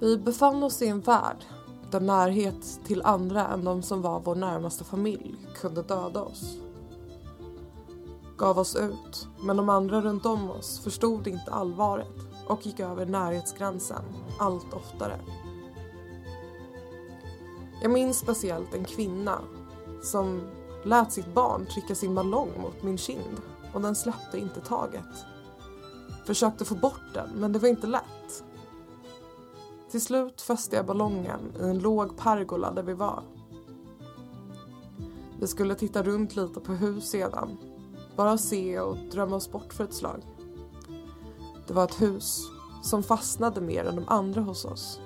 Vi befann oss i en värld där närhet till andra än de som var vår närmaste familj kunde döda oss. Gav oss ut, men de andra runt om oss förstod inte allvaret och gick över närhetsgränsen allt oftare. Jag minns speciellt en kvinna som lät sitt barn trycka sin ballong mot min kind och den släppte inte taget. Försökte få bort den, men det var inte lätt. Till slut fäste jag ballongen i en låg pergola där vi var. Vi skulle titta runt lite på hus sedan. Bara se och drömma oss bort för ett slag. Det var ett hus som fastnade mer än de andra hos oss.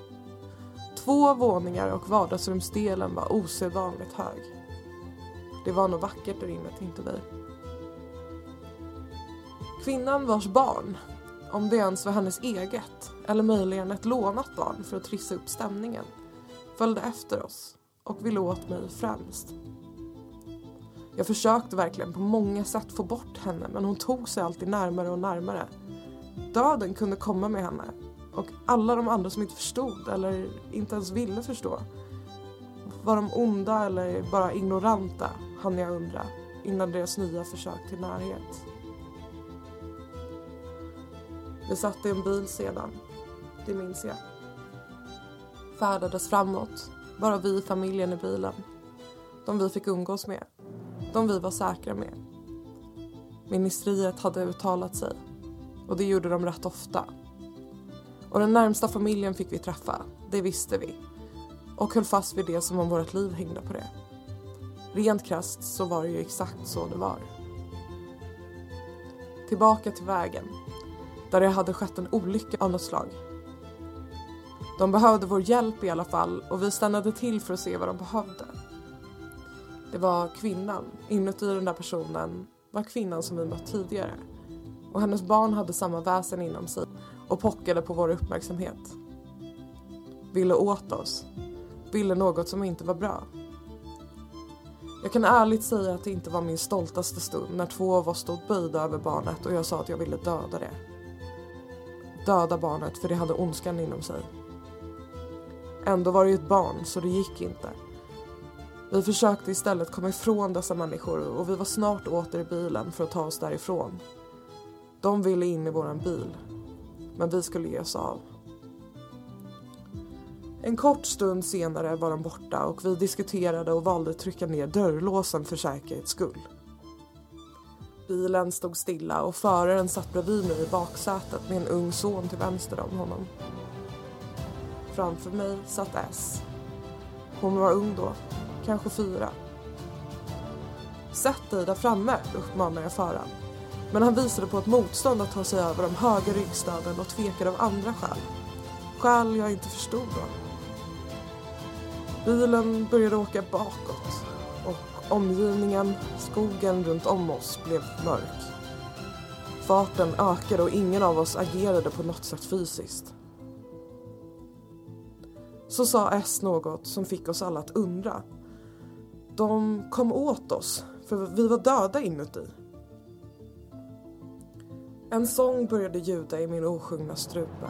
Två våningar och vardagsrumsdelen var osedvanligt hög. Det var nog vackert där inne tänkte vi. Kvinnan vars barn, om det ens var hennes eget eller möjligen ett lånat barn för att trissa upp stämningen, följde efter oss och ville åt mig främst. Jag försökte verkligen på många sätt få bort henne men hon tog sig alltid närmare och närmare. Döden kunde komma med henne och alla de andra som inte förstod eller inte ens ville förstå. Var de onda eller bara ignoranta, hann jag undra innan deras nya försök till närhet. Vi satt i en bil sedan, det minns jag. Färdades framåt, bara vi i familjen i bilen. De vi fick umgås med, de vi var säkra med. Ministeriet hade uttalat sig och det gjorde de rätt ofta. Och den närmsta familjen fick vi träffa, det visste vi. Och höll fast vid det som om vårt liv hängde på det. Rent krasst så var det ju exakt så det var. Tillbaka till vägen, där det hade skett en olycka av något slag. De behövde vår hjälp i alla fall och vi stannade till för att se vad de behövde. Det var kvinnan, inuti den där personen var kvinnan som vi mött tidigare och hennes barn hade samma väsen inom sig och pockade på vår uppmärksamhet. Ville åt oss. Ville något som inte var bra. Jag kan ärligt säga att det inte var min stoltaste stund när två av oss stod böjda över barnet och jag sa att jag ville döda det. Döda barnet för det hade ondskan inom sig. Ändå var det ju ett barn så det gick inte. Vi försökte istället komma ifrån dessa människor och vi var snart åter i bilen för att ta oss därifrån. De ville in i våran bil, men vi skulle ge oss av. En kort stund senare var de borta och vi diskuterade och valde att trycka ner dörrlåsen för säkerhets skull. Bilen stod stilla och föraren satt bredvid mig i baksätet med en ung son till vänster om honom. Framför mig satt S. Hon var ung då, kanske fyra. Sätt dig där framme, uppmanade jag föraren. Men han visade på ett motstånd att ta sig över de höga ryggstöden och tvekade av andra skäl. Skäl jag inte förstod då. Bilen började åka bakåt omgivningen, skogen runt om oss blev mörk. Farten ökade och ingen av oss agerade på något sätt fysiskt. Så sa S något som fick oss alla att undra. De kom åt oss, för vi var döda inuti. En sång började ljuda i min osjungna strupe.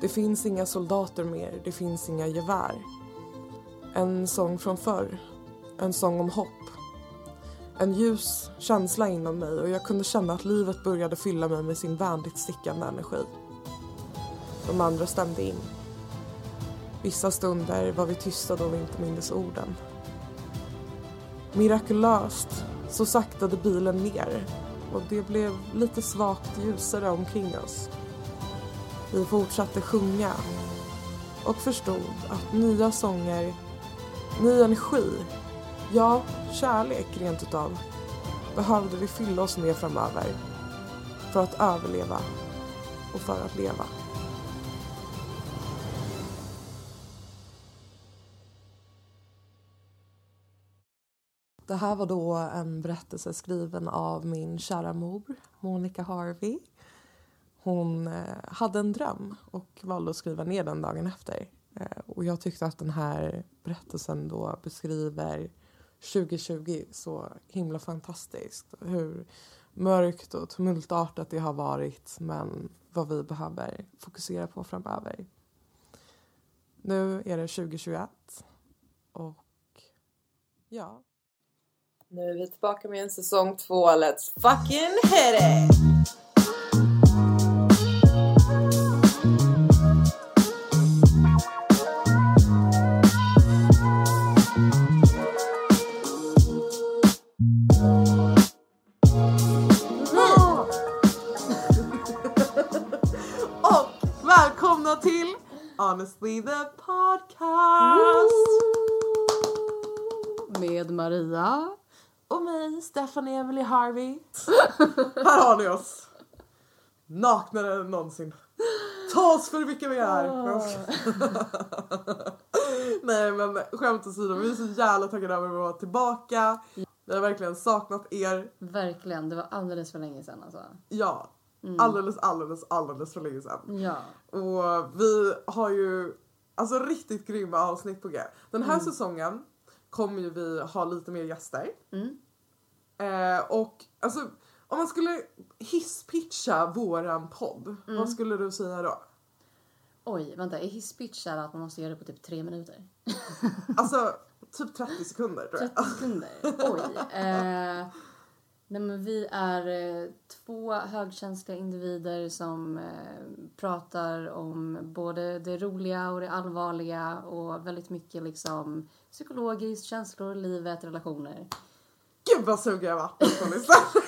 Det finns inga soldater mer, det finns inga gevär. En sång från förr. En sång om hopp. En ljus känsla inom mig och jag kunde känna att livet började fylla mig med sin vänligt stickande energi. De andra stämde in. Vissa stunder var vi tysta då vi inte mindes orden. Mirakulöst så saktade bilen ner och det blev lite svagt ljusare omkring oss. Vi fortsatte sjunga och förstod att nya sånger, ny energi, ja, kärlek rent utav, behövde vi fylla oss med framöver för att överleva och för att leva. Det här var då en berättelse skriven av min kära mor, Monica Harvey. Hon eh, hade en dröm och valde att skriva ner den dagen efter. Eh, och jag tyckte att den här berättelsen då beskriver 2020 så himla fantastiskt. Hur mörkt och tumultartat det har varit men vad vi behöver fokusera på framöver. Nu är det 2021 och ja. Nu är vi tillbaka med en säsong två. Let's fucking hit it! Honestly the podcast! Med Maria. Och mig, Stephanie Emily Harvey. Här har ni oss. Naknare än någonsin. Ta oss för vilka vi är. Nej men skämt åsido, vi är så jävla taggade över att vara tillbaka. Vi har verkligen saknat er. Verkligen, det var alldeles för länge sedan alltså. Ja, alldeles, alldeles, alldeles för länge sedan. Ja. Och vi har ju alltså riktigt grymma avsnitt på g. Den här säsongen kommer ju vi ha lite mer gäster. Mm. Eh, och alltså om man skulle hisspitcha våran podd, vad skulle du säga då? Oj, vänta, är hisspitch så här att man måste göra det på typ tre minuter? Alltså typ 30 sekunder tror jag. 30 sekunder? Oj. Eh, nej men vi är eh, två högkänsliga individer som eh, pratar om både det roliga och det allvarliga och väldigt mycket liksom psykologiskt, känslor, livet, relationer. Gud vad sugen jag varit på jävla sugen.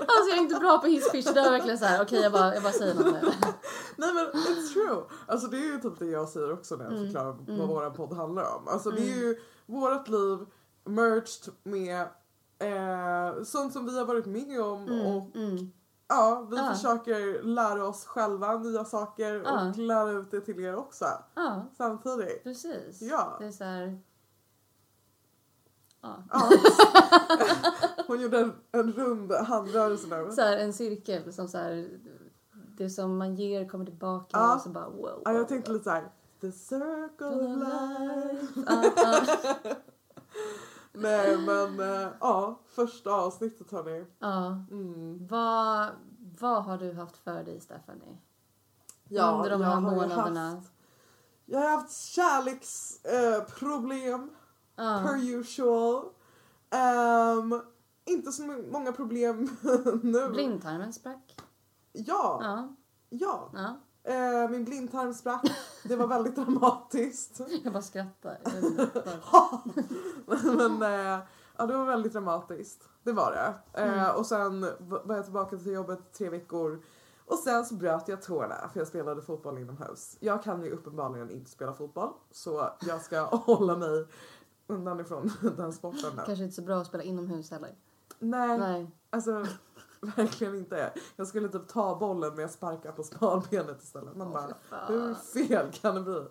Alltså jag är inte bra på hisspitch, det är verkligen så här. okej jag, bara, jag bara säger något nu. Nej men it's true. Alltså det är ju typ det jag säger också när jag förklarar vad våran podd handlar om. Alltså det är ju vårat liv merged med eh, sånt som vi har varit med om och Mm. ja, vi Ja. försöker lära oss själva nya saker Ja. och lära ut det till er också Ja, samtidigt. precis. Ja. Det är så här... Ja. Hon gjorde en, en rund handrörelse nu. Så här, en cirkel som så här... Det som man ger kommer tillbaka Ja. och så bara wow. Ja, jag tänkte lite såhär, the circle of life. Nej men äh, ja, första avsnittet hörni. ja. Mm. Vad, vad har du haft för dig, Stephanie? Ja, Under de här månaderna? Haft, jag har haft kärleksproblem eh, Ja. per usual. Ehm, inte så många problem nu. Blindtarmen sprack. Ja, Ja. ja. ja. Eh, min blindtarm sprack. Det var väldigt dramatiskt. Jag bara skrattar. Jag varför. Men eh, ja, det var väldigt dramatiskt. Det var det. Eh, och sen var jag tillbaka till jobbet tre veckor. Och sen så bröt jag tårna för jag spelade fotboll inomhus. Jag kan ju uppenbarligen inte spela fotboll så jag ska hålla mig undan ifrån den sporten nu. Kanske inte så bra att spela inomhus heller. Nej, Nej. alltså verkligen inte. Jag skulle typ ta bollen men jag sparkar på smalbenet istället. Man bara, hur fel kan det bli?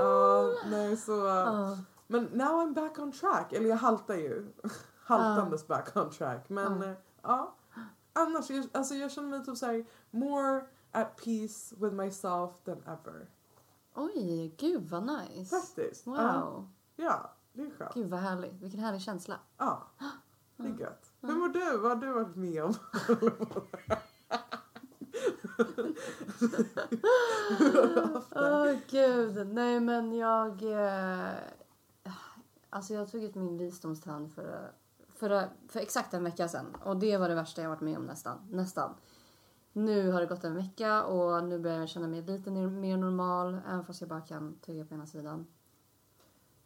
Ja, nej så. Ja. Men now I'm back on track. Eller jag haltar ju. Haltandes back on track. Men Ja. eh, ja. Annars, jag, alltså jag känner mig typ såhär more at peace with myself than ever. Oj, gud vad nice. Faktiskt. Wow. Ja, ja, det är skönt. Gud vad härligt. Vilken härlig känsla. Ja, det är gött. Hur mår du? Vad har du varit med om? Åh gud. Nej men jag... Eh, alltså jag tog ut min visdomstand för, för, för exakt en vecka sedan. Och det var det värsta jag varit med om nästan. Nästan. Nu har det gått en vecka och nu börjar jag känna mig lite mer normal. Även fast jag bara kan tugga på ena sidan.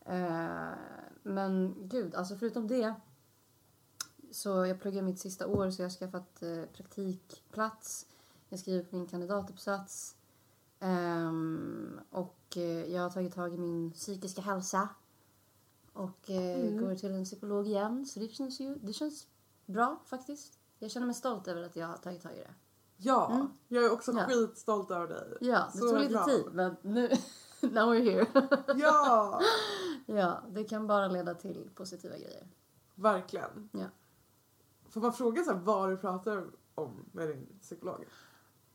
Eh, men gud, alltså förutom det. Så jag pluggar mitt sista år så jag har skaffat eh, praktikplats. Jag skriver på min kandidatuppsats. Ehm, och eh, jag har tagit tag i min psykiska hälsa. Och eh, går till en psykolog igen. Så det känns ju det känns bra faktiskt. Jag känner mig stolt över att jag har tagit tag i det. Ja, Mm. jag är också Ja. skitstolt över dig. Ja, det Så tog lite bra. tid men nu, now we're here. Ja, ja, det kan bara leda till positiva grejer. verkligen. Ja. Får man fråga så här, vad du pratar om med din psykolog?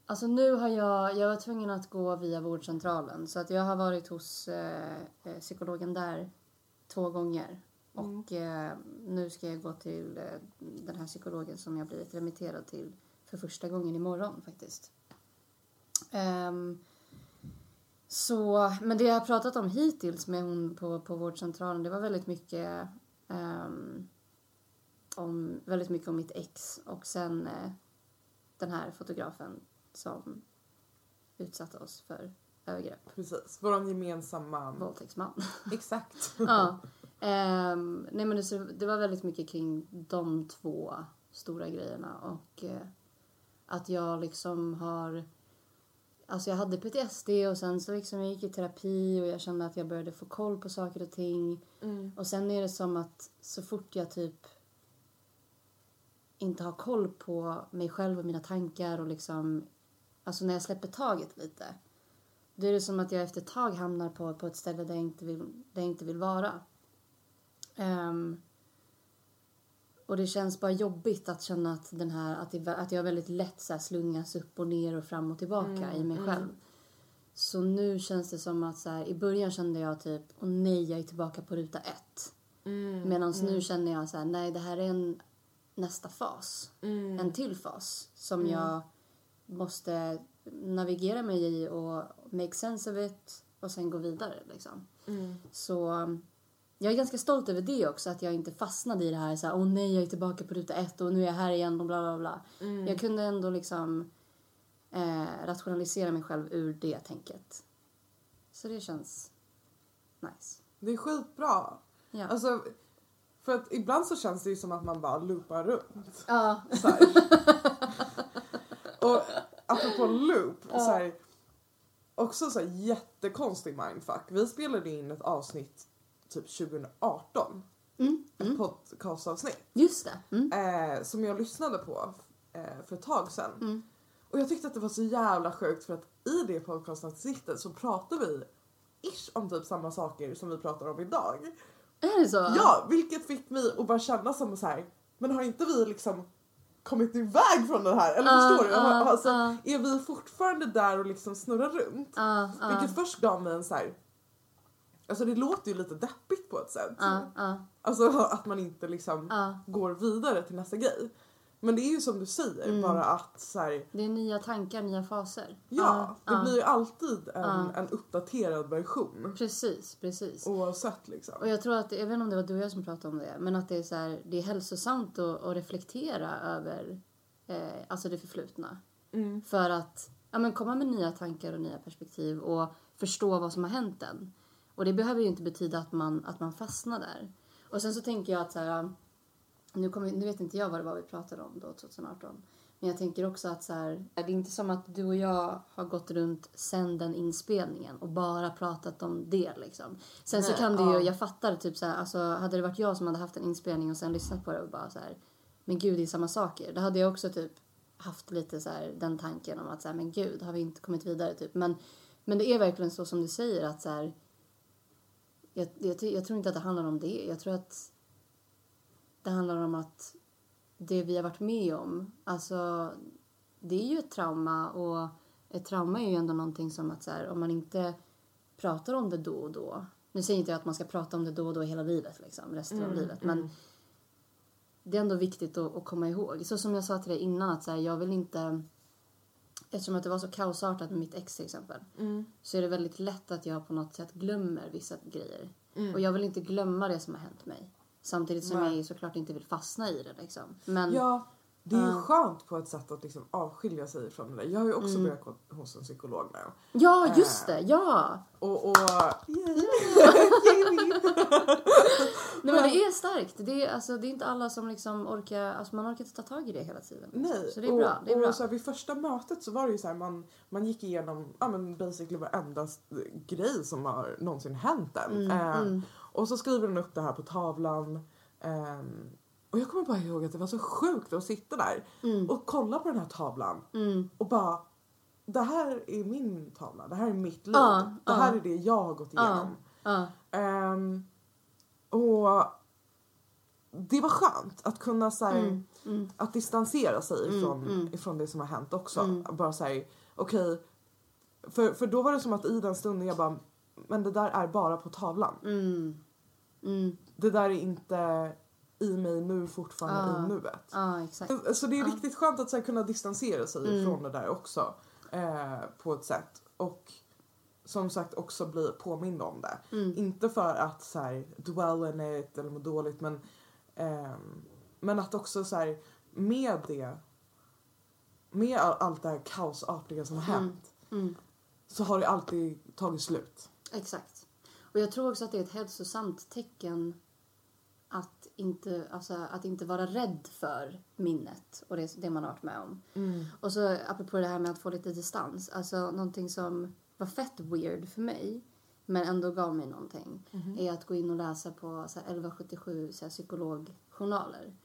Alltså nu har jag, jag var tvungen att gå via vårdcentralen så att jag har varit hos eh, eh, psykologen där två gånger. Och eh, nu ska jag gå till eh, den här psykologen som jag blivit remitterad till för första gången imorgon faktiskt. Ehm, Så, men det jag har pratat om hittills med hon på, på vårdcentralen, det var väldigt mycket ehm, om, väldigt mycket om mitt ex och sen eh, den här fotografen som utsatte oss för övergrepp. Precis, vår gemensamma... Våldtäktsman. Exakt. ja. Ehm, nej men det, det var väldigt mycket kring de två stora grejerna och eh, att jag liksom har Alltså jag hade PTSD och sen så liksom jag gick i terapi och jag kände att jag började få koll på saker och ting. Mm. Och sen är det som att så fort jag typ inte har koll på mig själv och mina tankar och liksom Alltså när jag släpper taget lite. Då är det som att jag efter ett tag hamnar på, på ett ställe där jag inte vill, där jag inte vill vara. Ehm, och det känns bara jobbigt att känna att, den här, att, det, att jag väldigt lätt så slungas upp och ner och fram och tillbaka i mig själv. Så nu känns det som att så här, i början kände jag typ, åh nej jag är tillbaka på ruta ett. Mm. Medan nu känner jag så här, nej det här är en nästa fas. En till fas som jag måste navigera mig i och make sense of it och sen gå vidare liksom. Så jag är ganska stolt över det också, att jag inte fastnade i det här så här, åh nej jag är tillbaka på ruta ett och nu är jag här igen och bla bla bla. Jag kunde ändå liksom eh, rationalisera mig själv ur det tänket. Så det känns nice. Det är skitbra. Ja. Alltså, för att ibland så känns det ju som att man bara loopar runt. Ja. Så här. och apropå loop, så här, också så här jättekonstig mindfuck. Vi spelade in ett avsnitt typ 2018. Mm, Ett podcastavsnitt. Just det. Mm. Eh, som jag lyssnade på eh, för ett tag sedan. Mm. Och jag tyckte att det var så jävla sjukt för att i det podcastavsnittet så pratar vi ish om typ samma saker som vi pratar om idag. Är det så? Ja, vilket fick mig att bara känna som så här. men har inte vi liksom kommit iväg från det här? Eller Ah, förstår du? ah, alltså, ah. Är vi fortfarande där och liksom snurrar runt? Vilket först gav mig en så här. Alltså det låter ju lite deppigt på ett sätt. Alltså att man inte liksom går vidare till nästa grej. Men det är ju som du säger, Mm. bara att så här, Det är nya tankar, nya faser. ja, det ja. blir ju alltid en, Ja. en uppdaterad version. Precis, precis. Oavsett liksom. Och jag tror att, jag vet inte om det var du och jag som pratade om det, men att det är så här, det är hälsosamt att, att reflektera över eh, alltså det förflutna. Mm. För att ja, men komma med nya tankar och nya perspektiv och förstå vad som har hänt en. Och det behöver ju inte betyda att man, att man fastnar där. Och sen så tänker jag att så här, nu, kommer, nu vet inte jag vad det var vi pratade om då 2018. Men jag tänker också att så här, det är inte som att du och jag har gått runt sen den inspelningen och bara pratat om det liksom. Sen så Nej, kan det ju, ja. jag fattar typ så här, alltså hade det varit jag som hade haft en inspelning och sen lyssnat på det och bara så här, men gud det är samma saker. Då hade jag också typ haft lite så här, den tanken om att så här, men gud har vi inte kommit vidare typ. Men, men det är verkligen så som du säger att så här, jag, jag, jag tror inte att det handlar om det. Jag tror att det handlar om att det vi har varit med om, alltså det är ju ett trauma och ett trauma är ju ändå någonting som att så här, om man inte pratar om det då och då. Nu säger inte jag att man ska prata om det då och då hela livet liksom, resten av livet. Men det är ändå viktigt att, att komma ihåg. Så som jag sa till dig innan att så här, jag vill inte Eftersom att det var så kaosartat med mitt ex till exempel. Så är det väldigt lätt att jag på något sätt glömmer vissa grejer. Och jag vill inte glömma det som har hänt mig. Samtidigt som Nej. jag såklart inte vill fastna i det liksom. Men Ja, det är ju Ja. skönt på ett sätt att liksom avskilja sig från det. Jag har ju också Mm. börjat gå hos en psykolog nu. Ja, just det! Ja! Och, och Nej, men det är starkt. Det är, alltså, det är inte alla som liksom orkar... Alltså, man orkar inte ta tag i det hela tiden. Nej, Så det är och, bra. Det är och bra. Så här, vid första mötet så var det ju så här, man, man gick igenom ja, men basically varenda grej som har någonsin hänt en. Mm, Eh, Och så skriver den upp det här på tavlan. ehm, och jag kommer bara ihåg att det var så sjukt att sitta där och kolla på den här tavlan Mm. och bara det här är min tavla, det här är mitt liv. Ja, det här är det jag har gått igenom. ja, Ehm, och det var skönt att kunna så här, Mm, mm. att distansera sig Mm, ifrån, mm. ifrån det som har hänt också. Mm. Bara säga okej. för, för då var det som att i den stunden jag bara, men det där är bara på tavlan. Mm. Mm. Det där är inte i mig nu fortfarande Ah. i nuet. Ja, exakt. Så det är Ja. riktigt skönt att så här, kunna distansera sig Mm. ifrån det där också. Eh, på ett sätt. Och som sagt också bli påmind om det. Mm. Inte för att så här, dwell in it eller må dåligt men, ehm, men att också så här, med det, med all, allt det här kaosartiga som har Mm. hänt Mm. så har det alltid tagit slut. Exakt. Och jag tror också att det är ett hälsosamt tecken att inte, alltså, att inte vara rädd för minnet och det, det man har varit med om. Och så apropå det här med att få lite distans. Alltså någonting som var fett weird för mig men ändå gav mig någonting är att gå in och läsa på så här, 1177 så här, psykologjournaler.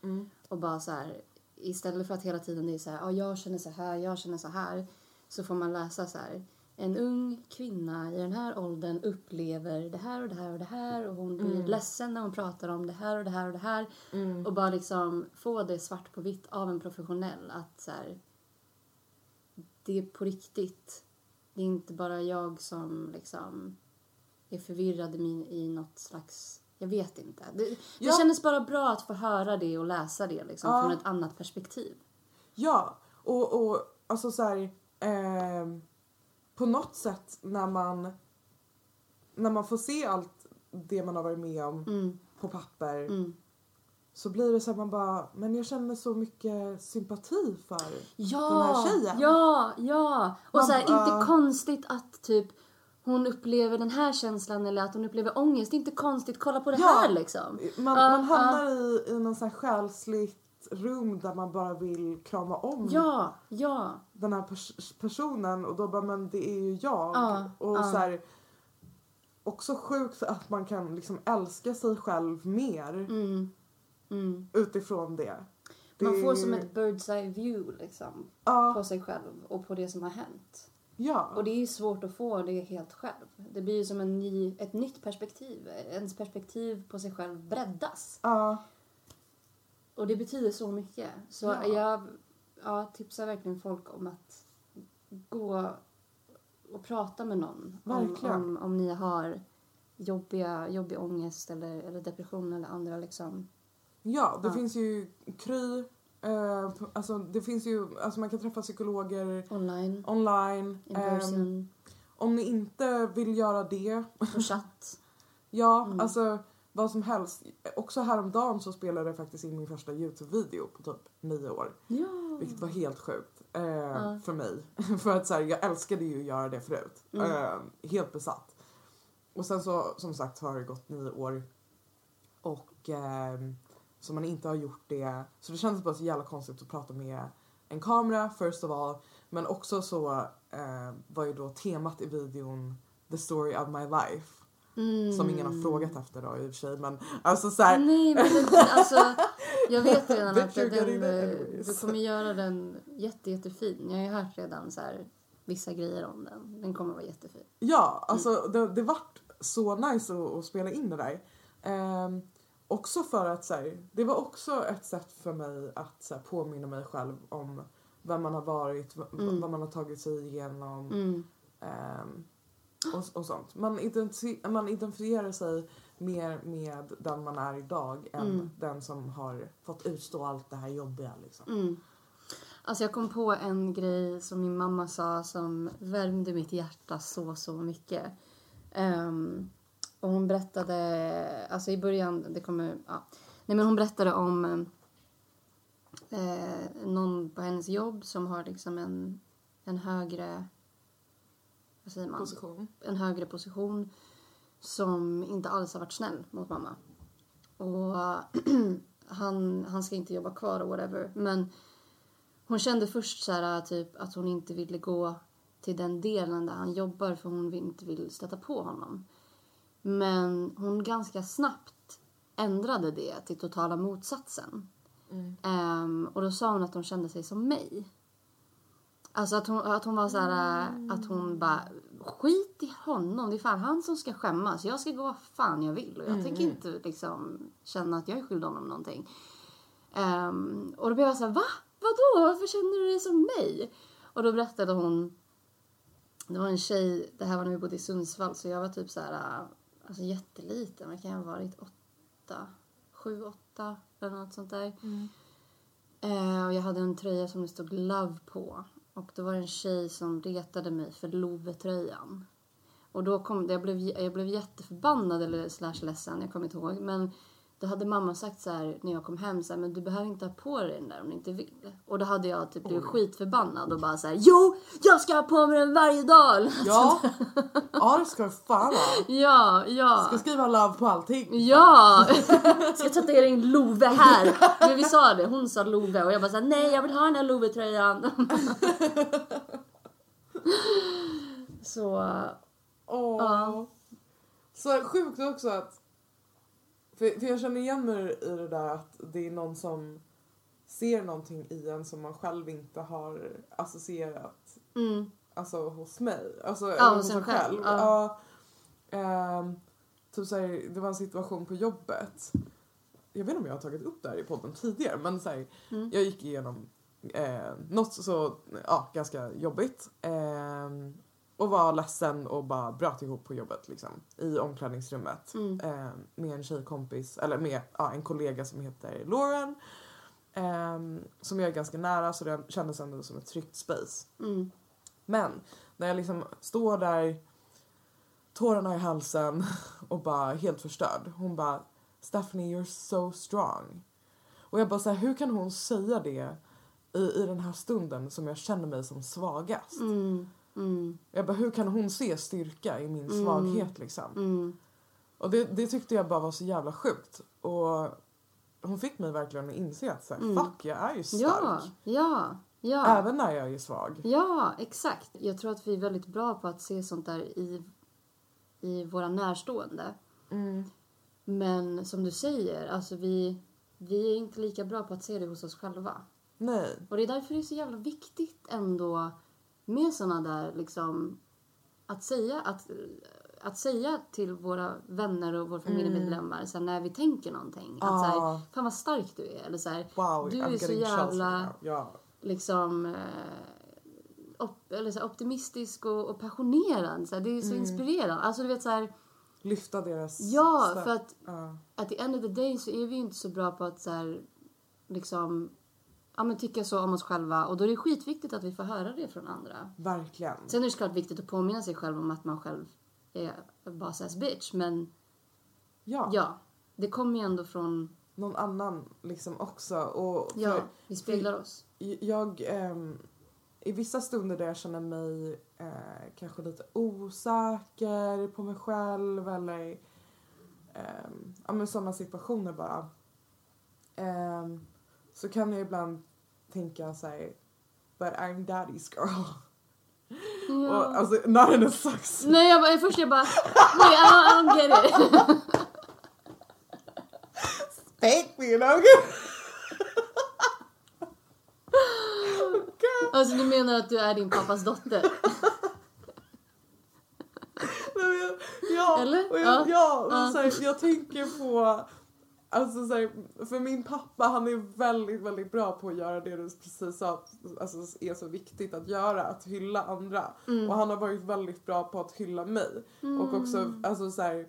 Och bara så här, istället för att hela tiden det är så här, ja jag känner så här, jag känner så här. Så får man läsa så här, en ung kvinna i den här åldern upplever det här och det här och det här och hon blir ledsen när hon pratar om det här och det här och det här. Och bara liksom få det svart på vitt av en professionell att så här, det är på riktigt. Det är inte bara jag som liksom är förvirrad i, min, i något slags... Jag vet inte. Det, det Ja. kändes bara bra att få höra det och läsa det liksom, Ja. från ett annat perspektiv. Ja, och, och alltså så här, ehm, på något sätt när man när man får se allt det man har varit med om Mm, på papper mm. så blir det så att man bara, men jag känner så mycket sympati för Ja, den här tjejen. ja, ja. Och Man så här, inte konstigt att typ hon upplever den här känslan eller att hon upplever ångest. Det är inte konstigt. Kolla på det Ja. här liksom. Man, Ja, man hamnar i, i någon sån här själsligt rum där man bara vill krama om Ja, ja. den här pers- personen och då bara, men det är ju jag. Ja, och ja. så här, också sjukt att man kan liksom älska sig själv mer Mm, mm. utifrån det. det Man får som ett bird's eye view liksom. Ja, På sig själv och på det som har hänt. ja. Och det är svårt att få det helt själv. Det blir ju som en ny, ett nytt perspektiv. Ens perspektiv på sig själv breddas. ja. Och det betyder så mycket. Så Ja. jag ja, tipsar verkligen folk om att gå och prata med någon. Om, om, om ni har jobbiga, jobbig ångest eller, eller depression eller andra liksom. Ja, det Ja. finns ju Kry. Eh, alltså det finns ju, alltså man kan träffa psykologer Online, online. in person, om ni inte vill göra det, på chatt. ja Mm. alltså vad som helst. Också häromdagen så spelade jag faktiskt in min första Youtube-video på typ nio år. Ja. Vilket var helt sjukt eh, Ja. för mig. för att så här, jag älskade ju att göra det förut. Mm. Eh, helt besatt. Och sen så som sagt har det gått nio år. Och ehm, så man inte har gjort det. Så det kändes bara så jävla konstigt att prata med en kamera first of all. Men också så eh, var ju då temat i videon The story of my life. Mm. Som ingen har frågat efter då i och för sig. Men alltså så här, Nej men det, alltså, jag vet redan att den, eh, du kommer göra den jätte, jättefin. Jag har ju hört redan så här, vissa grejer om den. Den kommer vara jättefin. Ja, alltså det, det vart så nice att, att spela in det där. Ehm, också för att så här, det var också ett sätt för mig att så här, påminna mig själv om vem man har varit, Mm. vad man har tagit sig igenom Mm. Och, och sånt. Man, identifi- man identifierar sig mer med den man är idag än Mm. den som har fått utstå allt det här jobbiga. Liksom. Mm. Alltså jag kom på en grej som min mamma sa som värmde mitt hjärta så, så mycket. Ehm, och hon berättade, alltså i början, det kommer, ja. Nej men hon berättade om eh, någon på hennes jobb som har liksom en, en högre, vad säger man? Position. en högre position som inte alls har varit snäll mot mamma. Och han, han ska inte jobba kvar och whatever. Men hon kände först så här, typ att hon inte ville gå till den delen där han jobbar för hon inte vill stöta på honom. Men hon ganska snabbt ändrade det till totala motsatsen. Ehm, och då sa hon att hon kände sig som mig. Alltså att hon, att hon var så här, äh, att hon bara skit i honom, det är fan han som ska skämmas. Jag ska gå vad fan jag vill och jag tänker inte liksom känna att jag är skyldig honom någonting. Ehm, och då blev jag så här, va? Vadå? Varför känner du dig som mig? Och då berättade hon, det var en tjej, det här var när vi bodde i Sundsvall så jag var typ så här, äh, alltså jätteliten, vad kan jag ha varit? Åtta, sju, åtta eller något sånt där. Eh, och jag hade en tröja som det stod Love på. Och då var det en tjej som retade mig för Love-tröjan. Och då kom, jag, blev, jag blev jätteförbannad eller slash ledsen, jag kommer inte ihåg. Men då hade mamma sagt så här när jag kom hem så här, men du behöver inte ha på dig den där om du inte vill. Och då hade jag typ blivit skitförbannad och bara så här, jo, jag ska ha på mig den varje dag. Ja, ja det ska du fan ha. Ja, ja. Ska skriva love på allting. Ja! Ska tatuera in Love här. Men vi sa det, hon sa Love och jag bara såhär, nej jag vill ha den här Love-tröjan. Så, Åh. Ja. Så sjukt också att... För, för jag känner igen mig i det där att det är någon som ser någonting i en som man själv inte har associerat mm, alltså, hos mig. Alltså Ja, hos en själv, ja. Ja. Ehm, typ så här, det var en situation på jobbet. Jag vet inte om jag har tagit upp det här i podden tidigare men så här, Mm. jag gick igenom eh, något så ja, ganska jobbigt. ehm, och var ledsen och bara bröt ihop på jobbet liksom. I omklädningsrummet. mm, eh, med en tjejkompis, eller med ja, en kollega som heter Lauren. ehm, som jag är ganska nära så det kändes ändå som ett tryggt space. mm, Men när jag liksom står där, tårarna i halsen och bara helt förstörd. Hon bara Stephanie you're so strong. Och jag bara så här, hur kan hon säga det i, i den här stunden som jag känner mig som svagast? mm, mm, Jag bara hur kan hon se styrka i min Mm. svaghet liksom? mm. Och det, det tyckte jag bara var så jävla sjukt. Och hon fick mig verkligen att inse att så här, Mm. fuck jag är ju stark. Ja, ja, ja. Även när jag är svag. Ja, exakt. Jag tror att vi är väldigt bra på att se sånt där i, i våra närstående. Mm. Men som du säger, alltså vi, vi är inte lika bra på att se det hos oss själva. Nej. Och det är därför det är så jävla viktigt ändå med såna där liksom att säga att att säga till våra vänner och våra familjemedlemmar så här, när vi tänker någonting. Att så här, Ah. fan vad stark du är. Eller så här, Wow, Du I'm är så jävla-. Ja. liksom eh, op, eller så optimistisk och, och passionerad. Så det är så Mm. inspirerande. Alltså du vet så här, Lyfta deras ja för att Ja. at the end of the day så är vi ju inte så bra på att så liksom ja, men tycka så om oss själva. Och då är det skitviktigt att vi får höra det från andra. Verkligen. Sen är det såklart viktigt att påminna sig själv om att man själv är boss ass bitch. Men Ja. ja, det kommer ju ändå från, Någon annan liksom också. Och för ja, vi speglar oss. Jag, ehm, i vissa stunder där jag känner mig eh, kanske lite osäker på mig själv eller ehm, ja men sådana situationer bara. Ehm, så kan jag ibland tänka såhär, but I'm daddy's girl. Ja. Och, alltså not in a sucks. Nej, jag bara, först jag bara, wait, I don't, I don't get it. Spank me you know? Alltså du menar att du är din pappas dotter? Nej, men ja, Eller? Jag, Ja. Ja. Så här, jag tänker på... Alltså så här, för min pappa han är väldigt, väldigt bra på att göra det du precis sa alltså, är så viktigt att göra, att hylla andra. Mm. Och han har varit väldigt bra på att hylla mig. Och också alltså, så här,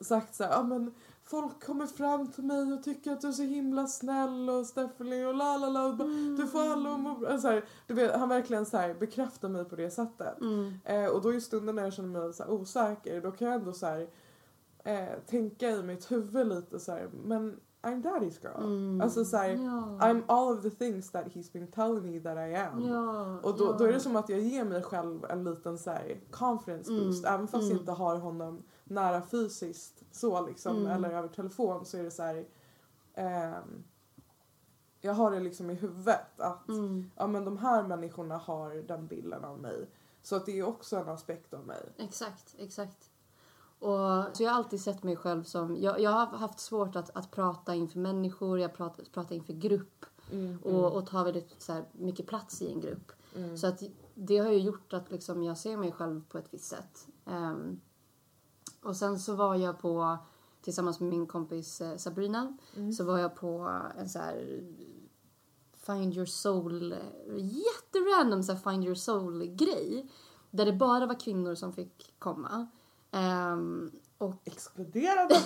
sagt så här, ja men folk kommer fram till mig och tycker att du är så himla snäll och Stephanie och la la la. Du får alla att bra. så här, du vet, Han verkligen så här, bekräftar mig på det sättet. Mm. Eh, och då i stunden när jag känner mig så osäker då kan jag ändå så här, eh, tänka i mitt huvud lite så här, men I'm daddy's girl. Mm. Alltså så här, Ja. I'm all of the things that he's been telling me that I am. Ja, Och då, ja. då är det som att jag ger mig själv en liten så här confidence Mm, boost. Även fast jag mm. inte har honom nära fysiskt så liksom Mm. eller över telefon så är det så här. ehm, jag har det liksom i huvudet att Mm, ja men de här människorna har den bilden av mig. Så att det är också en aspekt av mig. exakt, exakt. Och, så jag har alltid sett mig själv som... Jag, jag har haft svårt att, att prata inför människor, jag pratar, pratar inför grupp Mm, och, och ta väldigt så här, mycket plats i en grupp. mm, Så att det har ju gjort att liksom jag ser mig själv på ett visst sätt. Ehm, och sen så var jag på, tillsammans med min kompis eh, Sabrina, mm. så var jag på en så här Find your soul, jätterandom så här Find your soul grej. Där det bara var kvinnor som fick komma. Ehm, och Exkluderande!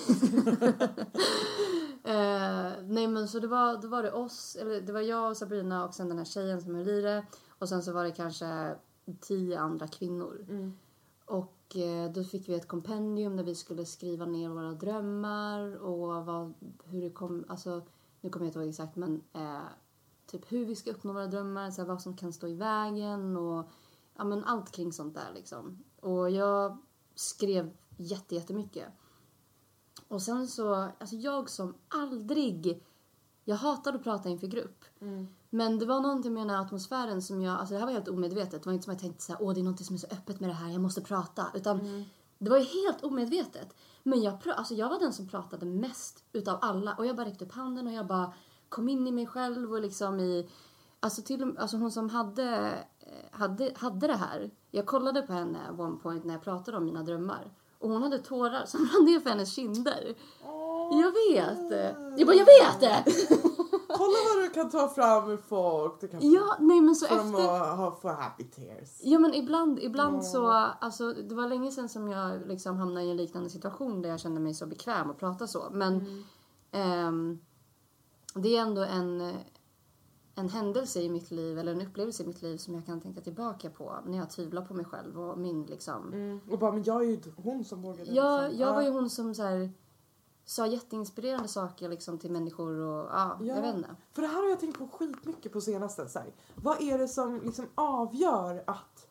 Eh, nej men så det var, då var det oss, eller det var jag och Sabrina och sen den här tjejen som höll i det. Och sen så var det kanske tio andra kvinnor. Mm. och eh, då fick vi ett kompendium där vi skulle skriva ner våra drömmar och vad, hur det kom, alltså nu kommer jag inte ihåg exakt men eh, typ hur vi ska uppnå våra drömmar, så här, vad som kan stå i vägen och ja men allt kring sånt där liksom. Och jag skrev jätte, jättemycket. Och sen så, alltså jag som aldrig, jag hatade att prata inför grupp. Men det var någonting med den här atmosfären som jag, alltså det här var helt omedvetet. Det var inte som jag tänkte så här, åh det är något som är så öppet med det här, jag måste prata. Utan det var ju helt omedvetet. Men jag, alltså jag var den som pratade mest utav alla. Och jag bara räckte upp handen och jag bara kom in i mig själv och liksom i, alltså till alltså hon som hade, hade, hade det här. Jag kollade på henne one point när jag pratade om mina drömmar. Och hon hade tårar som rann ner för hennes kinder. Jag vet! Jag bara, jag vet det! Kolla vad du kan ta fram ur folk. Du kan Ja, nej men så få efter... att ha för happy tears. Ja men ibland, ibland så, alltså det var länge sedan som jag liksom hamnade i en liknande situation där jag kände mig så bekväm att prata så. Men ehm, det är ändå en, en händelse i mitt liv, eller en upplevelse i mitt liv som jag kan tänka tillbaka på när jag tvivlar på mig själv och min liksom. Mm. Och bara, men jag är ju hon som vågade. Jag, liksom. jag var Ja. ju hon som så här, sa jätteinspirerande saker liksom till människor och ja, Ja. jag vet inte. För det här har jag tänkt på skitmycket på senaste. Så här. Vad är det som liksom avgör att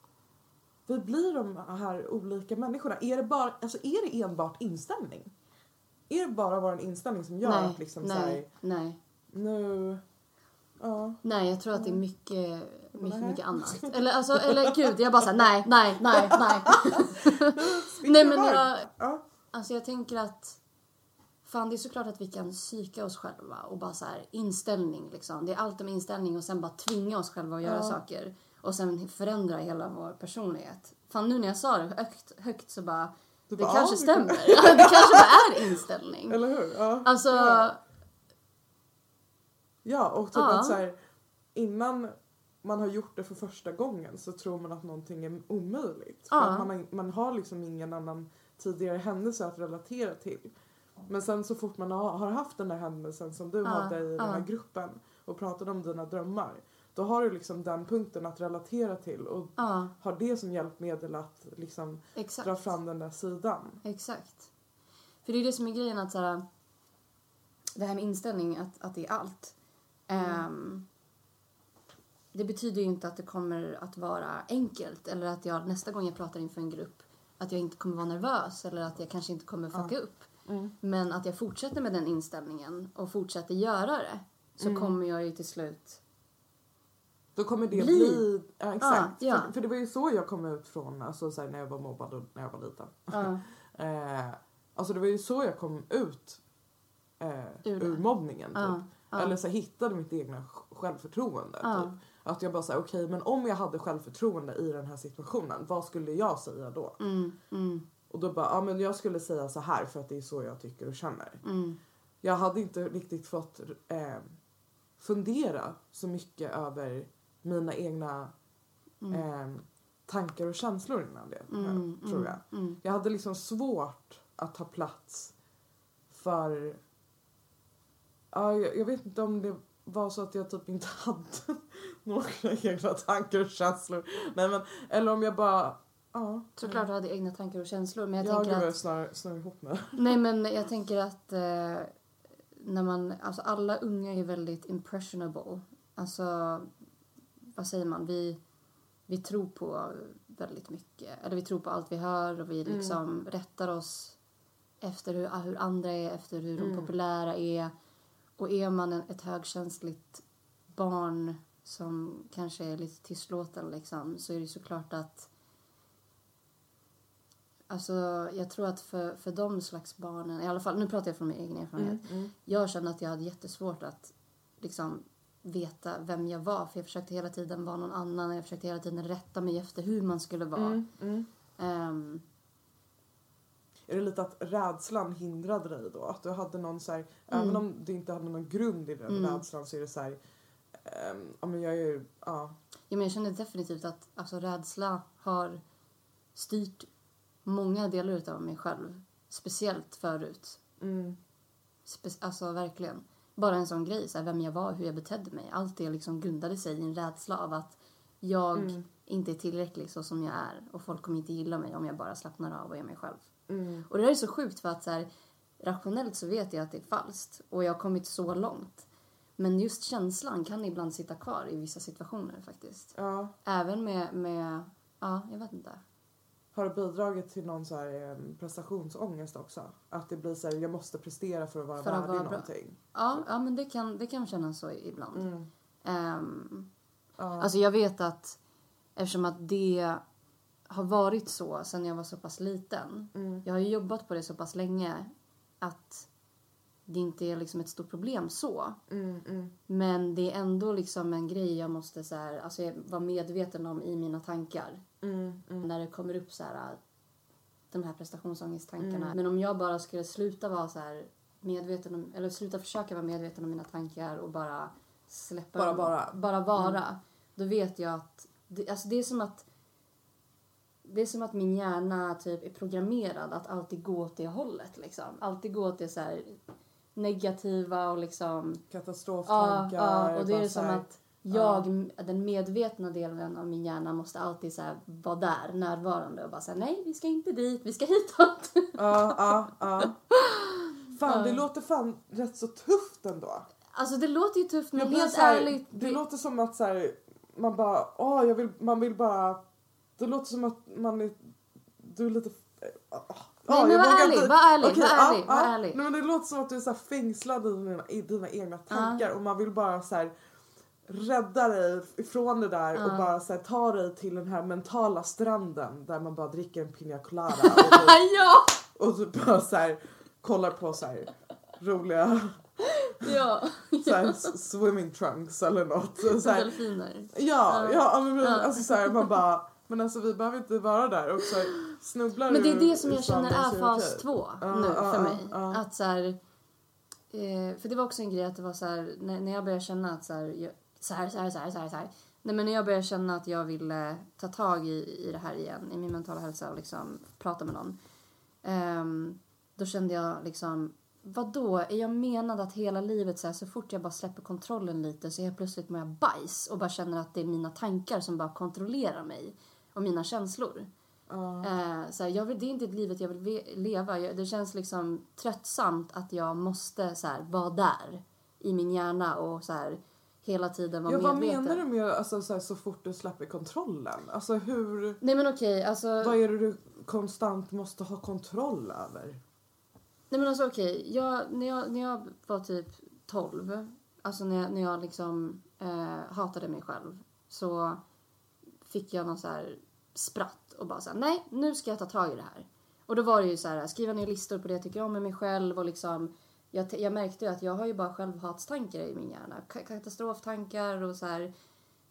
vi blir de här olika människorna? Är det, bara, alltså är det enbart inställning? Är det bara vår inställning som gör nej, att liksom så här, nej, nej. nu... Ja. Nej, jag tror att det är mycket, mycket, mycket annat. Eller, alltså, eller gud, jag bara såhär, nej, nej, nej, nej. nej men jag, Ja. alltså jag tänker att Fan det är såklart att vi kan psyka oss själva och bara så här inställning liksom. Det är allt om inställning och sen bara tvinga oss själva att göra Ja. saker. Och sen förändra hela vår personlighet. Fan nu när jag sa det högt, högt så bara, Du det bara, kanske ja, stämmer. Det kanske bara är inställning. Eller hur? Ja. Alltså, Ja. Ja, och typ Ja. att så här, innan man har gjort det för första gången så tror man att någonting är omöjligt. För Ja. att man, har, man har liksom ingen annan tidigare händelse att relatera till. Men sen så fort man har, haft den där händelsen som du Ja, hade i den här gruppen och pratade om dina drömmar. Då har du liksom den punkten att relatera till och ja, har det som hjälpmedel att liksom exakt. dra fram den där sidan. Exakt. För det är det som är grejen att så här, det här med inställning att, att det är allt. Ehm, det betyder ju inte att det kommer att vara enkelt eller att jag nästa gång jag pratar inför en grupp att jag inte kommer vara nervös eller att jag kanske inte kommer fucka upp. Men att jag fortsätter med den inställningen och fortsätter göra det så kommer jag ju till slut... Då kommer det Bli. bli... ja, exakt. Ja, ja. För, för det var ju så jag kom ut från alltså, så här, när jag var mobbad och när jag var liten. Ja, Eh, alltså det var ju så jag kom ut eh, Ur ur, mobbningen. Typ. Ja. Eller så här, hittade mitt egna sj- självförtroende. Ja. Typ. Att jag bara säger okej men om jag hade självförtroende i den här situationen, vad skulle jag säga då? mm, mm, Och då bara, ja men jag skulle säga så här för att det är så jag tycker och känner. mm, Jag hade inte riktigt fått eh, fundera så mycket över mina egna eh, tankar och känslor innan det, mm, tror jag. mm. Jag hade liksom svårt att ta plats för... Ja, jag, jag vet inte om det var så att jag typ inte hade några egna tankar och känslor. Nej, men, eller om jag bara... Ja, Såklart du hade egna tankar och känslor men jag jag tänker att... snör, snör ihop mig. Nej men jag tänker att eh, när man, alltså alla unga är väldigt impressionable. Alltså, vad säger man? Vi, vi tror på väldigt mycket. Eller vi tror på allt vi hör och vi liksom rättar oss efter hur, hur andra är, efter hur de populära är. Och är man en, ett högkänsligt barn som kanske är lite tystlåten liksom så är det såklart att Alltså, jag tror att för, för de slags barnen, i alla fall, nu pratar jag från min egen erfarenhet. Jag kände att jag hade jättesvårt att liksom veta vem jag var. För jag försökte hela tiden vara någon annan. Jag försökte hela tiden rätta mig efter hur man skulle vara. Ehm, Är det lite att rädslan hindrade dig då? Att du hade någon så här, även om du inte hade någon grund i den rädslan så är det så här, ehm, ja men jag är ju, ja. ja, men jag kände definitivt att alltså, rädsla har styrt många delar av mig själv. Speciellt förut. Mm, Spe- alltså verkligen. Bara en sån grej, så här, vem jag var, hur jag betedde mig. Allt det liksom grundade sig i en rädsla av att jag inte är tillräcklig så som jag är och folk kommer inte gilla mig om jag bara slappnar av och är mig själv. Mm. Och det där är så sjukt för att så här, rationellt så vet jag att det är falskt och jag har kommit så långt. Men just känslan kan ibland sitta kvar i vissa situationer faktiskt. Ja. Även med, med ja, jag vet inte. Har det bidragit till någon så här, prestationsångest också? Att det blir så här, jag måste prestera för att vara För att värdig vara någonting. Ja, ja men det kan, det kan kännas så ibland. Mm. Ehm, Ja. Alltså jag vet att eftersom att det har varit så sen jag var så pass liten. Mm. Jag har ju jobbat på det så pass länge att det inte är liksom ett stort problem så. Mm, mm. Men det är ändå liksom en grej jag måste så här, alltså jag vara medveten om i mina tankar. Mm, mm. När det kommer upp så här de här prestationsångesttankarna. Mm. Men om jag bara skulle sluta vara så här medveten om, eller sluta försöka vara medveten om mina tankar och bara släppa Bara dem, vara. bara vara. Då vet jag att, det, alltså det är som att det är som att min hjärna typ är programmerad att alltid gå åt det hållet liksom. Alltid gå åt det så negativa och liksom Ja, Katastroftankar. ja, och det är så som att jag, den medvetna delen av min hjärna måste alltid så vara där, närvarande och bara säga nej, vi ska inte dit, vi ska hitåt. Ja, ja, ja. Fan, det låter fan rätt så tufft ändå. Alltså det låter ju tufft men helt här, ärligt. det låter som att så här, man bara, åh, jag vill, man vill bara, det låter som att man är, du är lite, ah, Nej, ah, men jag var ärlig, var ärlig, Okej, var ärlig, var ja. ärlig. Nej, men det låter som att du är så fängslad i dina, i dina egna tankar och man vill bara så här rädda dig ifrån det där och bara så här, ta dig till den här mentala stranden där man bara dricker en piña colada och, typ, ja! och typ bara så här kollar på så här roliga Ja. så här, s- swimming trunks eller något. Så här, Delfiner. ja, ja, men, alltså så här, man bara men alltså vi behöver inte vara där och så här, snubblar Men det är det som jag känner är fas två Ja, nu för mig. Att så här, eh, för det var också en grej att det var så här, när, när jag började känna att så här, jag, så här, så här, så här, så här, så här. Nej men när jag började känna att jag ville ta tag i, i det här igen, i min mentala hälsa och liksom prata med någon. ehm, då kände jag liksom, vadå, är jag menad att hela livet så här, så fort jag bara släpper kontrollen lite så helt plötsligt mår jag bajs och bara känner att det är mina tankar som bara kontrollerar mig och mina känslor. Ja. Eh, så här, jag vill, det är inte livet jag vill leva. Jag, det känns liksom tröttsamt att jag måste så här, vara där i min hjärna och så här, hela tiden vara Ja, vad medveten. menar du med alltså, så, här, så fort du släpper kontrollen? Alltså hur, Nej men okej, alltså, vad är det du konstant måste ha kontroll över? Nej, men alltså, okej. Jag, när, jag, när jag var typ 12, alltså när jag, när jag liksom eh, hatade mig själv så fick jag någon så här spratt och bara så här, nej nu ska jag ta tag i det här. Och då var det ju så här, skriva ner listor på det jag tycker om med mig själv och liksom jag, jag märkte ju att jag har ju bara självhatstankar i min hjärna. Ka- Katastroftankar och så här,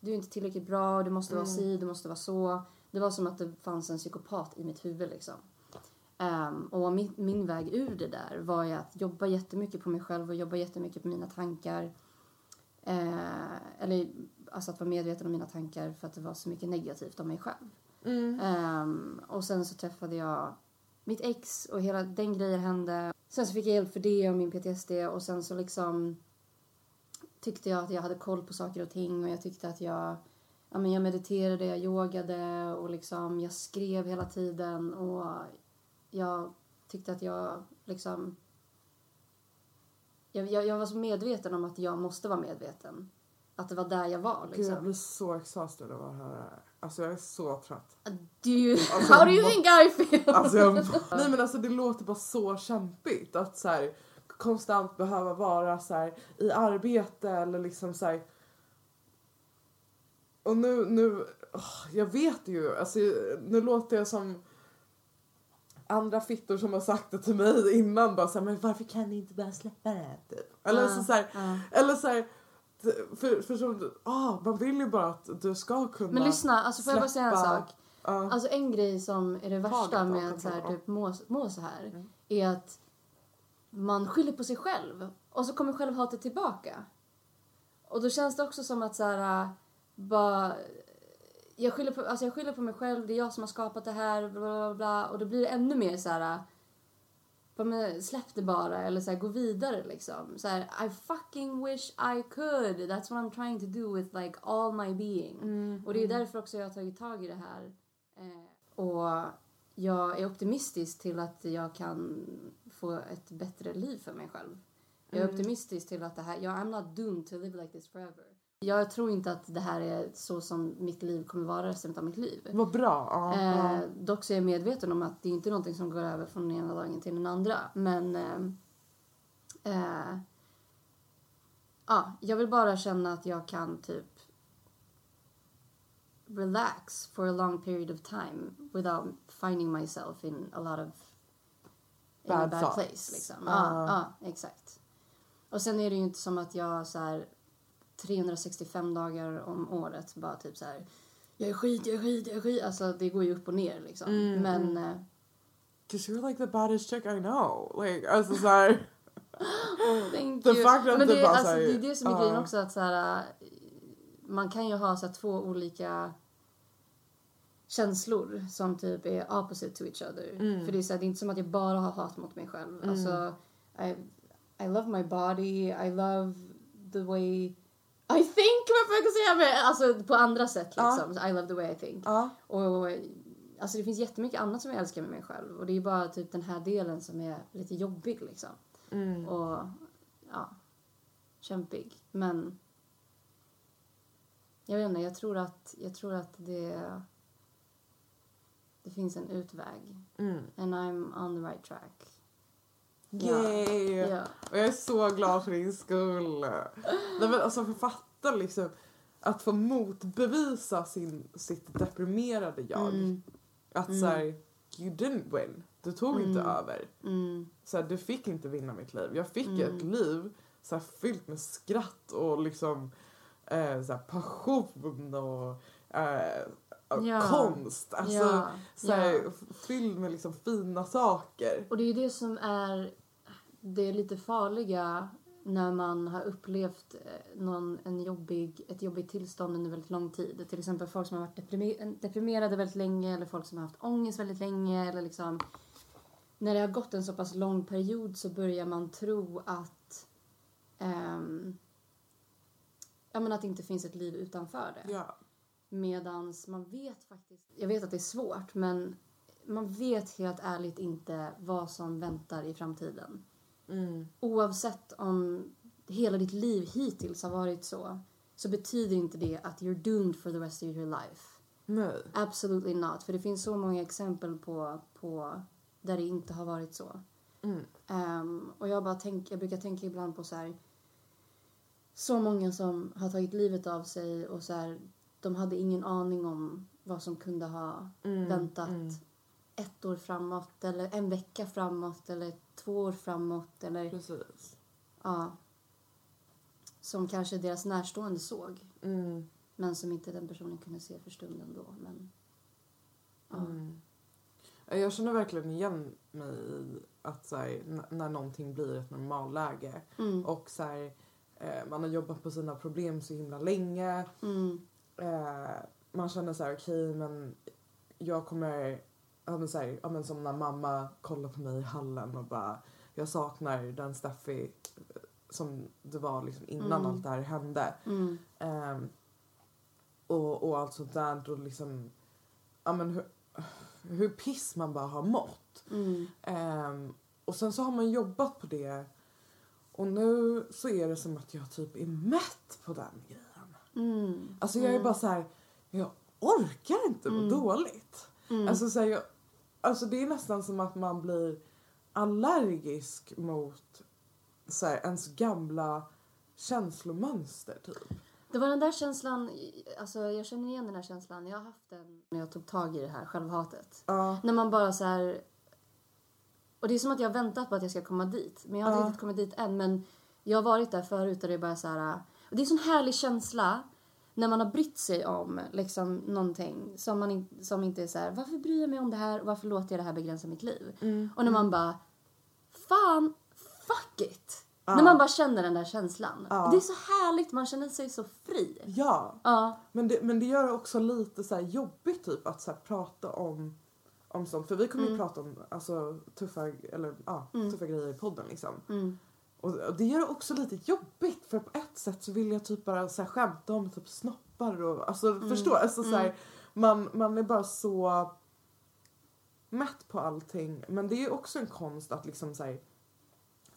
du är inte tillräckligt bra, du måste vara si, du måste vara så. Det var som att det fanns en psykopat i mitt huvud liksom. Ehm, och min, min väg ur det där var ju att jobba jättemycket på mig själv och jobba jättemycket på mina tankar. Eh, eller alltså att vara medveten om mina tankar för att det var så mycket negativt om mig själv. Ehm, och sen så träffade jag mitt ex och hela den grejen hände. Sen så fick jag hjälp för det och min PTSD och sen så liksom tyckte jag att jag hade koll på saker och ting och jag tyckte att jag Ja, men jag mediterade, jag yogade och liksom jag skrev hela tiden och jag tyckte att jag liksom... Jag, jag, jag var så medveten om att jag måste vara medveten. Att det var där jag var Gud, liksom. jag blir så exhausted av att höra det. Alltså jag är så trött. Do you, Alltså, how do you think I feel? Alltså jag, nej men alltså det låter bara så kämpigt att så här, konstant behöva vara så här, i arbete eller liksom så här. Och nu, nu, åh, jag vet ju, alltså nu låter jag som andra fittor som har sagt det till mig innan bara så här, men varför kan ni inte bara släppa det här typ? Eller Ja, så, så här, eller så här, t- för, för som, ah, man vill ju bara att du ska kunna Men lyssna, alltså får jag bara säga en sak? Ja. Alltså en grej som är det värsta med att så här, kontroll. typ, må, må så här Mm. är att man skyller på sig själv och så kommer självhatet tillbaka. Och då känns det också som att så här, äh, bara, jag, skyller på, alltså jag skyller på mig själv, det är jag som har skapat det här, bla bla bla. Och då blir det ännu mer så här äh, men släpp det bara eller så här, gå vidare liksom. Så här, I fucking wish I could. That's what I'm trying to do with like all my being. Och det är därför också jag har tagit tag i det här. Eh, och jag är optimistisk till att jag kan få ett bättre liv för mig själv. Jag är optimistisk till att det här, jag I'm not doomed to live like this forever. Jag tror inte att det här är så som mitt liv kommer vara resten av mitt liv. Vad bra. Ja, ja. Eh, dock så är jag medveten om att det är inte någonting som går över från den ena dagen till den andra. Men eh, eh, ja, jag vill bara känna att jag kan typ relax for a long period of time without finding myself in a lot of in a Bad bad thoughts. place. Liksom. Ah. Ja, ja, exakt. Och sen är det ju inte som att jag så här 365 dagar om året bara typ så här jag är skit, jag är skit, jag är skit. Alltså det går ju upp och ner liksom. Mm, Men eh, Cause you're like the baddest chick I know. Like, alltså såhär. thank The you. fact that Men det bara alltså, så här- det är det som är ja. grejen också att så här, eh, man kan ju ha så här, två olika känslor som typ är opposite to each other. Mm. För det är, så här, det är inte som att jag bara har hat mot mig själv. Alltså, I, I love my body, I love the way I think, jag kan säga men Alltså på andra sätt Ja. liksom. Så I love the way I think. Ja. Och alltså det finns jättemycket annat som jag älskar med mig själv. Och det är bara typ den här delen som är lite jobbig liksom. Mm. Och ja, kämpig. Men jag vet inte, jag tror att, jag tror att det, det finns en utväg. Mm. And I'm on the right track. Yay! Ja. Och jag är så glad för din skull. Nej, men alltså författa liksom att få motbevisa sin, sitt deprimerade jag. Mm, Att Mm. såhär, you didn't win. Du tog inte Mm. över. mm, Så här, du fick inte vinna mitt liv. Jag fick Mm. ett liv så här, fyllt med skratt och liksom eh, så passion och eh, Ja. konst. Alltså, ja, så här, ja. fylld med liksom fina saker. Och det är ju det som är det lite farliga när man har upplevt eh, någon, en jobbig, ett jobbigt tillstånd under väldigt lång tid. Till exempel folk som har varit deprimer- deprimerade väldigt länge eller folk som har haft ångest väldigt länge. Eller liksom, när det har gått en så pass lång period så börjar man tro att ehm, ja, men att det inte finns ett liv utanför det. Ja. Medans man vet faktiskt, jag vet att det är svårt men man vet helt ärligt inte vad som väntar i framtiden. Mm. Oavsett om hela ditt liv hittills har varit så så betyder inte det att you're doomed for the rest of your life. Nej. Absolutely not. För det finns så många exempel på, på där det inte har varit så. Mm. Ehm, och jag, bara tänk, jag brukar tänka ibland på så här. Så många som har tagit livet av sig och så här, de hade ingen aning om vad som kunde ha Mm. väntat Mm. ett år framåt eller en vecka framåt eller två år framåt eller Precis. ja. Som kanske deras närstående såg Mm. men som inte den personen kunde se för stunden då. Men, ja. Mm. Jag känner verkligen igen mig i att så här, när någonting blir ett normalläge Mm. och så här, eh, man har jobbat på sina problem så himla länge. Mm. Eh, man känner så här, okej men jag kommer, ja men, så här, ja men som när mamma kollar på mig i hallen och bara jag saknar den Steffi eh, som det var liksom innan Mm. allt det här hände. Mm. Ehm, och, och allt sånt där och liksom, ja men hur, hur piss man bara har mått. Mm. Ehm, och sen så har man jobbat på det och nu så är det som att jag typ är mätt på den grejen. Mm. Alltså jag är bara så här, jag orkar inte Mm. dåligt. Mm. Alltså, så här, jag, alltså det är nästan som att man blir allergisk mot så här, ens gamla känslomönster typ. Det var den där känslan, alltså jag känner igen den här känslan. Jag har haft den när jag tog tag i det här självhatet. Ja. När man bara så här... Och det är som att jag har väntat på att jag ska komma dit. Men jag har inte Ja. riktigt kommit dit än. Men jag har varit där förut och det är bara så här... Och det är en sån härlig känsla när man har brytt sig om liksom någonting som, man in, som inte är så här, varför bryr jag mig om det här och varför låter jag det här begränsa mitt liv? Mm. Och när man bara, fan, fuck it! Ja. När man bara känner den där känslan. Ja. Det är så härligt, man känner sig så fri. Ja, Ja. men det, men det gör det också lite så jobbigt typ att så prata om om sånt. För vi kommer ju Mm. prata om alltså, tuffa, eller, ja, Mm. tuffa grejer i podden liksom. Mm. Och, det gör det också lite jobbigt för på ett sätt så vill jag typ bara så här, skämta om typ snoppar och alltså Mm. förstå, alltså så här, Mm. man, man är bara så mätt på allting men det är också en konst att liksom så här,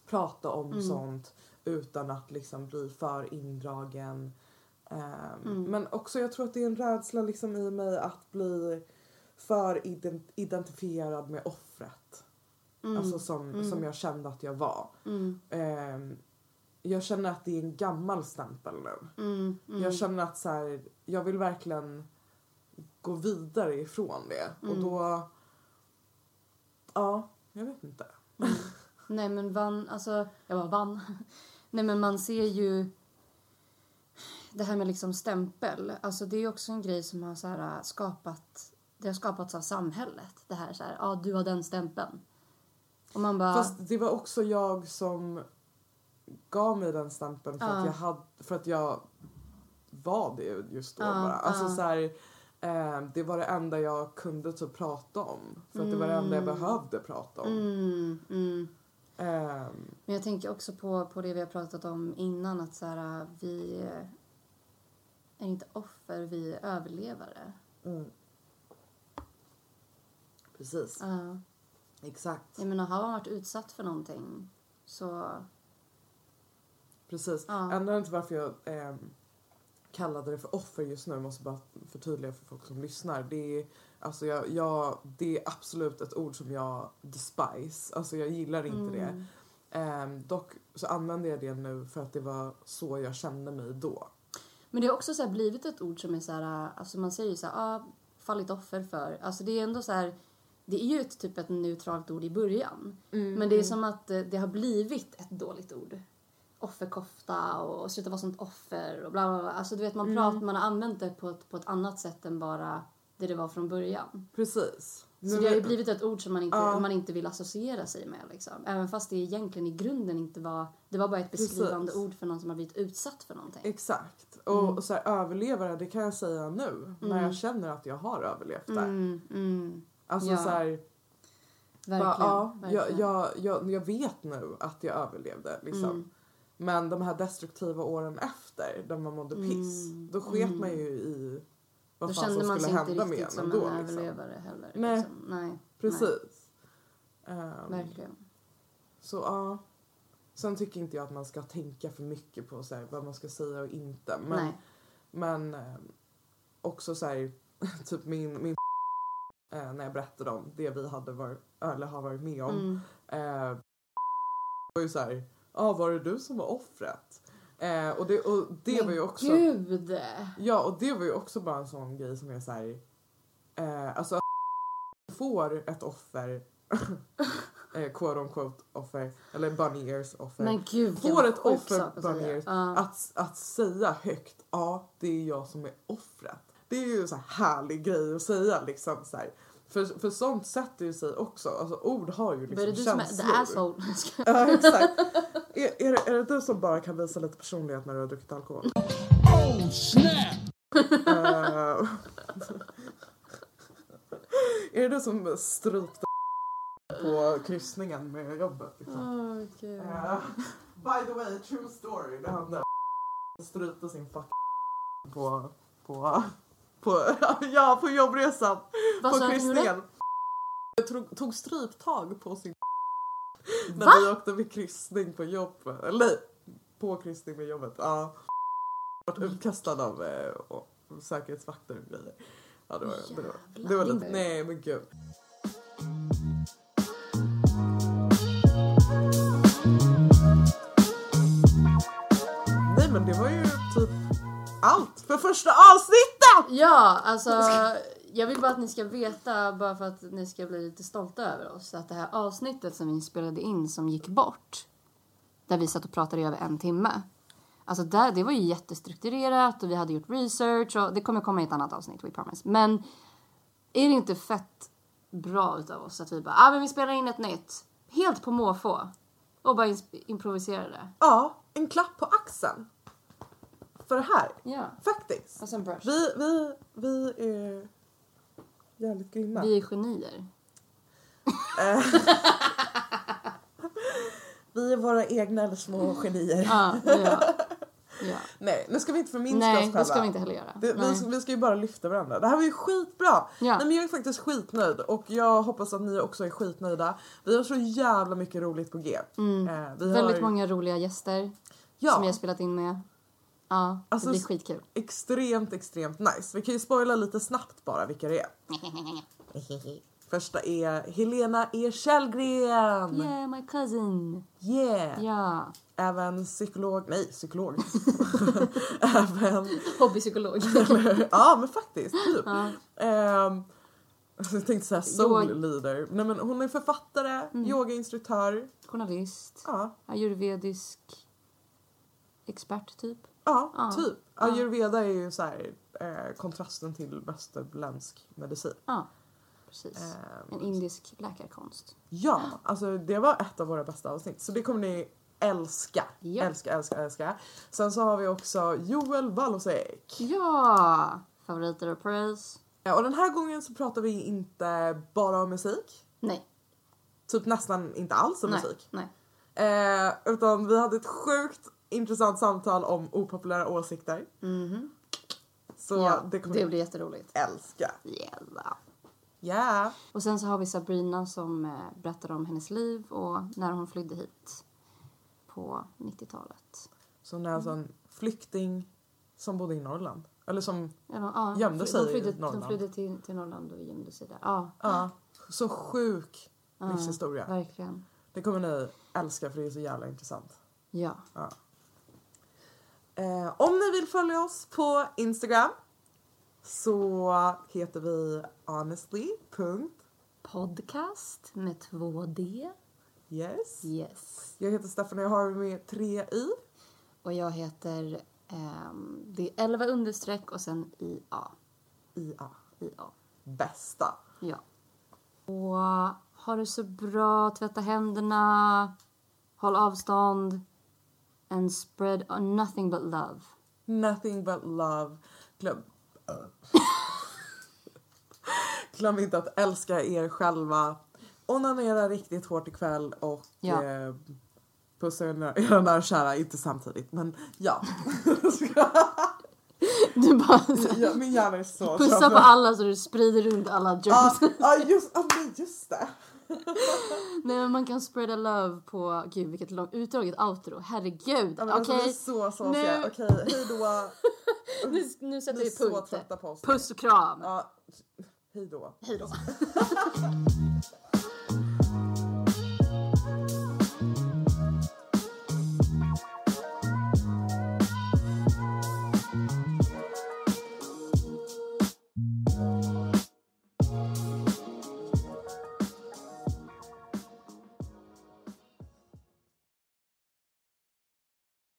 prata om Mm. sånt utan att liksom bli för indragen. Ehm, Mm. Men också jag tror att det är en rädsla liksom i mig att bli för ident- identifierad med offret. Mm. Alltså som, Mm. som jag kände att jag var. Ehm, jag känner att det är en gammal stämpel nu. Mm. Mm. Jag känner att så här, jag vill verkligen gå vidare ifrån det. Och då... Ja, jag vet inte. Nej men vann, alltså jag bara vann. Nej men man ser ju det här med liksom stämpel, alltså det är också en grej som har så här skapat, det har skapats av samhället. Det här så här, ja du har den stämpeln. Och man bara, Fast det var också jag som gav mig den stämpeln för, att, jag hade, för att jag var det just då bara. Alltså så här, eh, det var det enda jag kunde typ prata om. För att det var det enda jag Mm. behövde prata om. mm, mm. Ehm, Men jag tänker också på, på det vi har pratat om innan att så här, vi är inte offer, vi är överlevare. mm. Precis, Ja. Exakt. Jag menar, har man varit utsatt för någonting så... Precis. Ja. Anledningen till varför jag ehm, kallade det för offer just nu, måste bara förtydliga för folk som lyssnar. Det är, alltså jag, jag, det är absolut ett ord som jag despise. Alltså jag gillar inte det. Mm. Ehm, dock så använder jag det nu för att det var så jag kände mig då. Men det har också så här blivit ett ord som är så här, alltså man säger ju så här, ah, fallit offer för. Alltså det är ändå så här, det är ju ett typ ett neutralt ord i början. Men det är som att eh, det har blivit ett dåligt ord. Offerkofta och sluta vara sånt offer och bla bla bla. Alltså du vet man pratar, man har använt det på ett, på ett annat sätt än bara det det var från början. Precis. Så det har ju blivit ett ord som man inte, Ja. man inte vill associera sig med liksom. Även fast det egentligen i grunden inte var, det var bara ett beskrivande Precis. ord för någon som har blivit utsatt för någonting. Exakt. Och, och så här, överlevare, det kan jag säga nu. När Mm. jag känner att jag har överlevt det. Mm, mm. Alltså Ja. så här, Verkligen. Bara, ja, jag, verkligen. jag, jag, jag vet nu att jag överlevde. Liksom. Mm. Men de här destruktiva åren efter, där man mådde piss, Mm, då sket mm. man ju i vad Då fan kände som man skulle sig inte hända med riktigt en som ändå. en Liksom. överlevare heller. Nej. Liksom. Nej. Precis. Nej, Ehm, verkligen. så ja. Sen tycker inte jag att man ska tänka för mycket på så här, vad man ska säga och inte. Men, Nej. men ehm, också så här, typ min, min eh, när jag berättade om det vi hade varit, eller har varit med om. Mm. Eh, var ju såhär, ja ah, var det du som var offret? Eh, och det, och det Men var ju också, Gud! ja och det var ju också bara en sån grej som är såhär, eh, alltså får ett offer, eh, quote on quote offer, eller bunny ears offer. Men gud får ett offer bunny ears, Ja. att, att säga högt, ja det är jag som är offret. Det är ju en så här härlig grej att säga liksom så här. För, för sånt sätter ju sig också, alltså ord har ju Vad är det liksom du som är the känslor. asshole? Ja exakt. Är, är, det, är det du som bara kan visa lite personlighet när du har druckit alkohol? Oh snap! Eh, är det du som strypte på kryssningen med jobbet? Liksom? Åh, gud. Eh, by the way, true story. Det hände. Strypte sin fuck på, på, på, ja, på jobbresan. Vad på kryssningen. Jag tog, tog stryptag på sin när Va? vi åkte med kryssning på jobbet. Eller nej, på kryssning med jobbet. Ja. Vart utkastad av eh, säkerhetsvakter och grejer. Ja, det var, det var, det var lite, nej men gud. Nej men det var ju typ allt för första avsnittet! Ja, alltså jag vill bara att ni ska veta, bara för att ni ska bli lite stolta över oss, att det här avsnittet som vi spelade in som gick bort, där vi satt och pratade i över en timme. Alltså där, det var ju jättestrukturerat och vi hade gjort research och det kommer komma i ett annat avsnitt, we promise. Men är det inte fett bra utav oss att vi bara, ah, men vi spelar in ett nytt, helt på måfå och bara improviserade? Ja, en klapp på axeln. För det här, Ja, faktiskt. och sen brush. Vi, vi, vi är jävligt grymma. Vi är genier. Eh, vi är våra egna små genier. Ja, ja. ja. Nej, nu ska vi inte förminska Nej, oss det själva. ska vi inte heller göra. Det, vi, Nej. ska- vi ska ju bara lyfta varandra. Det här var ju skitbra! Ja. Nej, men jag är faktiskt skitnöjd och jag hoppas att ni också är skitnöjda. Vi har så jävla mycket roligt på G. Eh, Mm. Väldigt har många roliga gäster Ja. som vi har spelat in med. Ja, Alltså, det blir skitkul. extremt, extremt nice. Vi kan ju spoila lite snabbt bara vilka det är. Första är Helena E. Källgren. Yeah, my cousin. Yeah. Ja. Även psykolog, nej psykolog. Även, Hobbypsykolog. ja men faktiskt typ. Ehm, jag tänkte säga soul leader. Nej men hon är författare, yogainstruktör. Journalist. Ja, Ayurvedisk expert typ. Ja, Ja, typ. Ayurveda är ju så här, eh, kontrasten till västerländsk medicin. Ja, precis. Ehm, En indisk läkarkonst. Ja, alltså det var ett av våra bästa avsnitt. Så det kommer ni älska. Ja. Älska, älska, älska. Sen så har vi också Joel Wallosek. Ja! Favoriter och praise? Ja, Och den här gången så pratar vi inte bara om musik. Nej. Typ nästan inte alls om Nej. musik. Nej. Eh, utan vi hade ett sjukt intressant samtal om opopulära åsikter. Så ja, det kommer det blir jätteroligt. älska. Yeah. Yeah. Och sen så har vi Sabrina som eh, berättar om hennes liv och när hon flydde hit på 90-talet. Så hon är alltså en flykting som bodde i Norrland. Eller som, Ja, de- ja, Gömde de sig i flydde, De Norrland. flydde till, till Norrland och gömde sig där. Ja, ja, så sjuk livshistoria. verkligen. Det kommer ni älska för det är så jävla intressant. Ja. Eh, om ni vill följa oss på Instagram så heter vi honestly.yes. Podcast med två D. Yes. Jag heter Stephanie Harvey med tre i. Och jag heter... ehm, det är 11 understreck och sen IA. IA. IA. Bästa. Ja. Och ha det så bra, tvätta händerna, håll avstånd and spread nothing but love. Nothing but love. Glöm... Glöm inte att älska er själva. Onanera riktigt hårt ikväll och Ja. eh, pussa era nära och kära. Inte samtidigt men ja. Du bara ja min hjärna är så pussa på alla så du sprider runt alla Ja, germs. ja, just, ja, men just det. Nej men man kan spreada love på, gud vilket långt utdraget outro, herregud. Ja, alltså, Okej, är så Nu- Okej, hej då. nu, nu sätter Vi punkt. Puss och kram. Ja, hej då. Hej då.